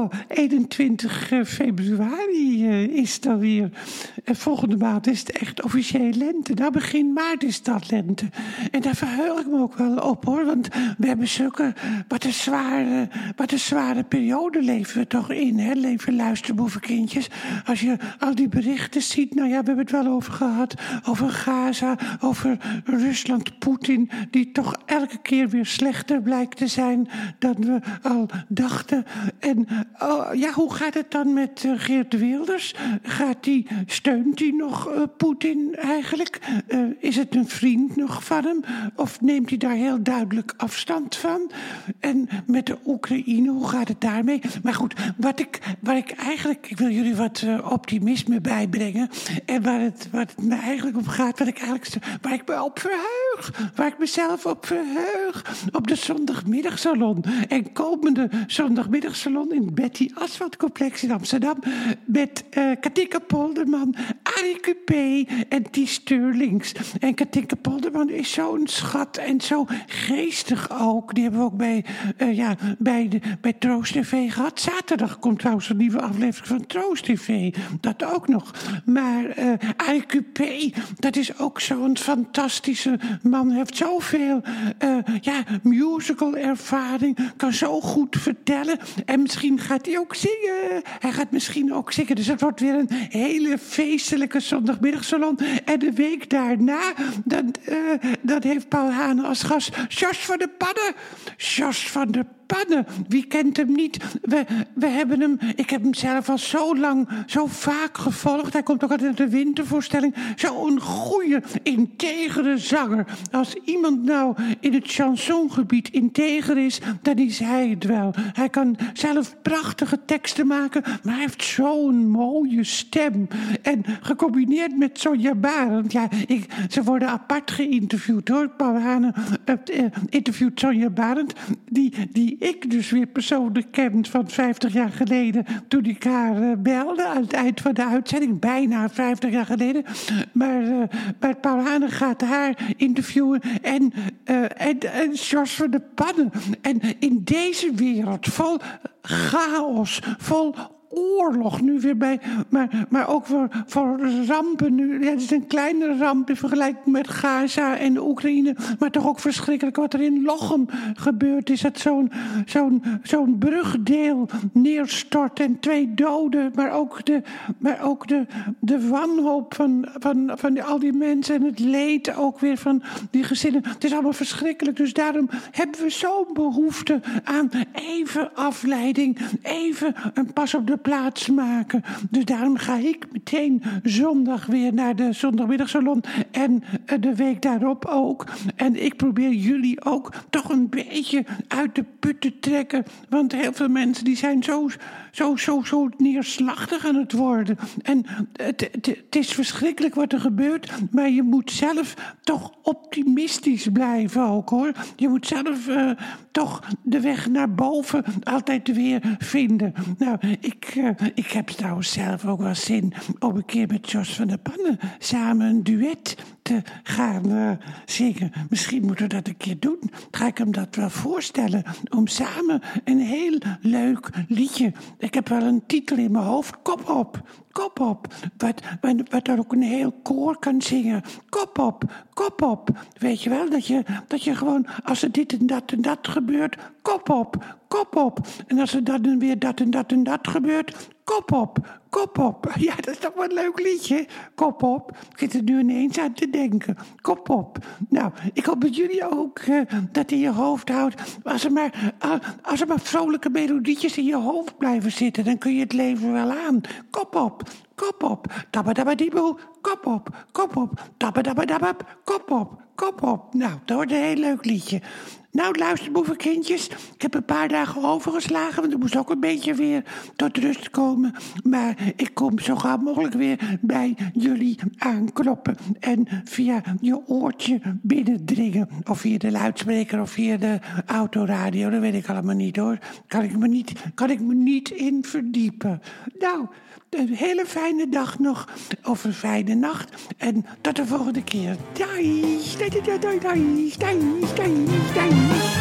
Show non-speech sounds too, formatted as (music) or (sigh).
Oh, 21 eh, februari uh, is het alweer. En volgende maand is het echt officieel lente. Nou, begin maart is dat lente. En daar verheug ik me ook wel op hoor. Want we hebben zulke. Wat een zware, wat een zware periode leven we toch in, hè? Leven luisterboevenkindjes. Als je al die berichten ziet. Nou ja, we hebben het wel over gehad. Over Gaza, over Rusland, Poetin. Die toch elke keer weer slechter blijkt te zijn dan we al dachten. En oh, ja, hoe gaat het dan met uh, Geert Wilders? Gaat die, steunt hij nog uh, Poetin eigenlijk? Is het een vriend nog van hem? Of neemt hij daar heel duidelijk afstand van? En met de Oekraïne, hoe gaat het daarmee? Maar goed, wat ik, waar ik eigenlijk, ik wil jullie wat optimisme bijbrengen. En waar het, waar me eigenlijk om gaat, wat ik eigenlijk, waar ik me op verheug. Waar ik mezelf op verheug. Op de zondagmiddagsalon. En komende zondagmiddagsalon in Betty Aswad Complex in Amsterdam. Met uh, Polderman, Arie Cupé en Ties Sterlings. En Katinka Polderman is zo'n schat en zo geestig ook. Die hebben we ook bij, uh, ja, bij, de, bij Troost TV gehad. Zaterdag komt trouwens een nieuwe aflevering van Troost TV. Dat ook nog. Maar uh, Arie Cupé, dat is ook zo'n fantastische man. Heeft zoveel uh, ja, musical ervaring. Kan zo goed vertellen. En misschien gaat hij ook zingen. Hij gaat misschien ook zingen. Dus het wordt weer een hele feestelijke zondagmiddagsalon. En de week daarna, dan, uh, heeft Paul Hane als gast Jos van de Pannen. Jos van de Pannen. Wie kent hem niet? We, we hebben hem, ik heb hem zelf al zo lang, zo vaak gevolgd. Hij komt ook altijd de wintervoorstelling. Zo'n goede, integere zanger. Als iemand nou in het chansongebied integer is, dan is hij het wel. Hij kan zelf prachtige teksten maken, maar hij heeft zo'n mooie stem. En gecombineerd met Sonja Barend. Ja, ik, ze worden apart geïnterviewd hoor. Paul Hane uh, interviewt Sonja Barend. Die, die ik dus weer persoonlijk ken van 50 jaar geleden. toen ik haar uh, belde aan het eind van de uitzending. Bijna 50 jaar geleden. Maar, uh, maar Paul Hane gaat haar interviewen. En, uh, en, en Jos van de Pannen. En in deze wereld vol chaos, vol oorlog nu weer bij. Maar, maar ook voor, voor rampen nu. Ja, het is een kleine ramp in vergelijking met Gaza en de Oekraïne. Maar toch ook verschrikkelijk wat er in Lochem gebeurd is. Dat zo'n zo'n zo'n brugdeel neerstort en twee doden. Maar ook de, maar ook de, de wanhoop van, van, van al die mensen. En het leed ook weer van die gezinnen. Het is allemaal verschrikkelijk. Dus daarom hebben we zo'n behoefte aan even afleiding. Even een pas op de plaats maken. Dus daarom ga ik meteen zondag weer naar de zondagmiddagsalon. En eh, de week daarop ook. En ik probeer jullie ook toch een beetje uit de put te trekken. Want heel veel mensen die zijn zo, zo, zo, zo neerslachtig aan het worden. En het, het, is verschrikkelijk wat er gebeurt. Maar je moet zelf toch optimistisch blijven ook hoor. Je moet zelf uh, toch de weg naar boven altijd weer vinden. Nou, ik, uh, ik heb trouwens zelf ook wel zin om een keer met Jos van der Pannen samen een duet te gaan uh, zingen. Misschien moeten we dat een keer doen. Ga ik hem dat wel voorstellen. Om samen een heel leuk liedje. Ik heb wel een titel in mijn hoofd. Kop op, kop op. Wat, wat, wat er ook een heel koor kan zingen. Kop op, kop op. Weet je wel, dat je, dat je gewoon, als er dit en dat en dat gebeurt, kop op, kop op. En als er dan weer dat en dat en dat gebeurt, kop op, kop op. (laughs) Ja, dat is toch wel een leuk liedje. Kop op. Ik zit er nu ineens aan te denken. Kop op. Nou, ik hoop dat jullie ook uh, dat in je hoofd houdt. Als er, maar, uh, als er maar vrolijke melodietjes in je hoofd blijven zitten, dan kun je het leven wel aan. Kop op. Kop op. Dabba Kop op. Kop op. Dabba Kop op. Kop op. Nou, dat wordt een heel leuk liedje. Nou, luister, boevenkindjes. Ik heb een paar dagen overgeslagen, want ik moest ook een beetje weer tot rust komen. Maar ik kom zo gauw mogelijk weer bij jullie aankloppen. En via je oortje binnendringen. Of via de luidspreker of via de autoradio. Dat weet ik allemaal niet hoor. Kan ik me niet, kan ik me niet in verdiepen. Nou, een hele fijne dag nog. Of een fijne nacht. En tot de volgende keer. Doei, doei, doei, doei. Doei, doei, doei.